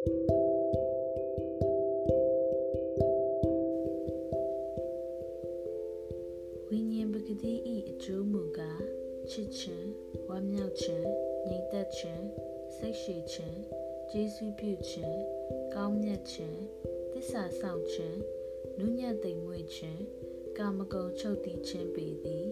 ဝိညာဉ်ပကတိဤအကျိုးမူကားချစ်ခြင်းဝမ်းမြောက်ခြင်းညီသက်ခြင်းစိတ်ရှိခြင်းကျေးဇူးပြုခြင်းကောင်းမြတ်ခြင်းသစ္စာဆောင်ခြင်းနုညံ့သိမ်မွေ့ခြင်းကာမဂုဏ်ချုပ်တည်ခြင်းပေသည်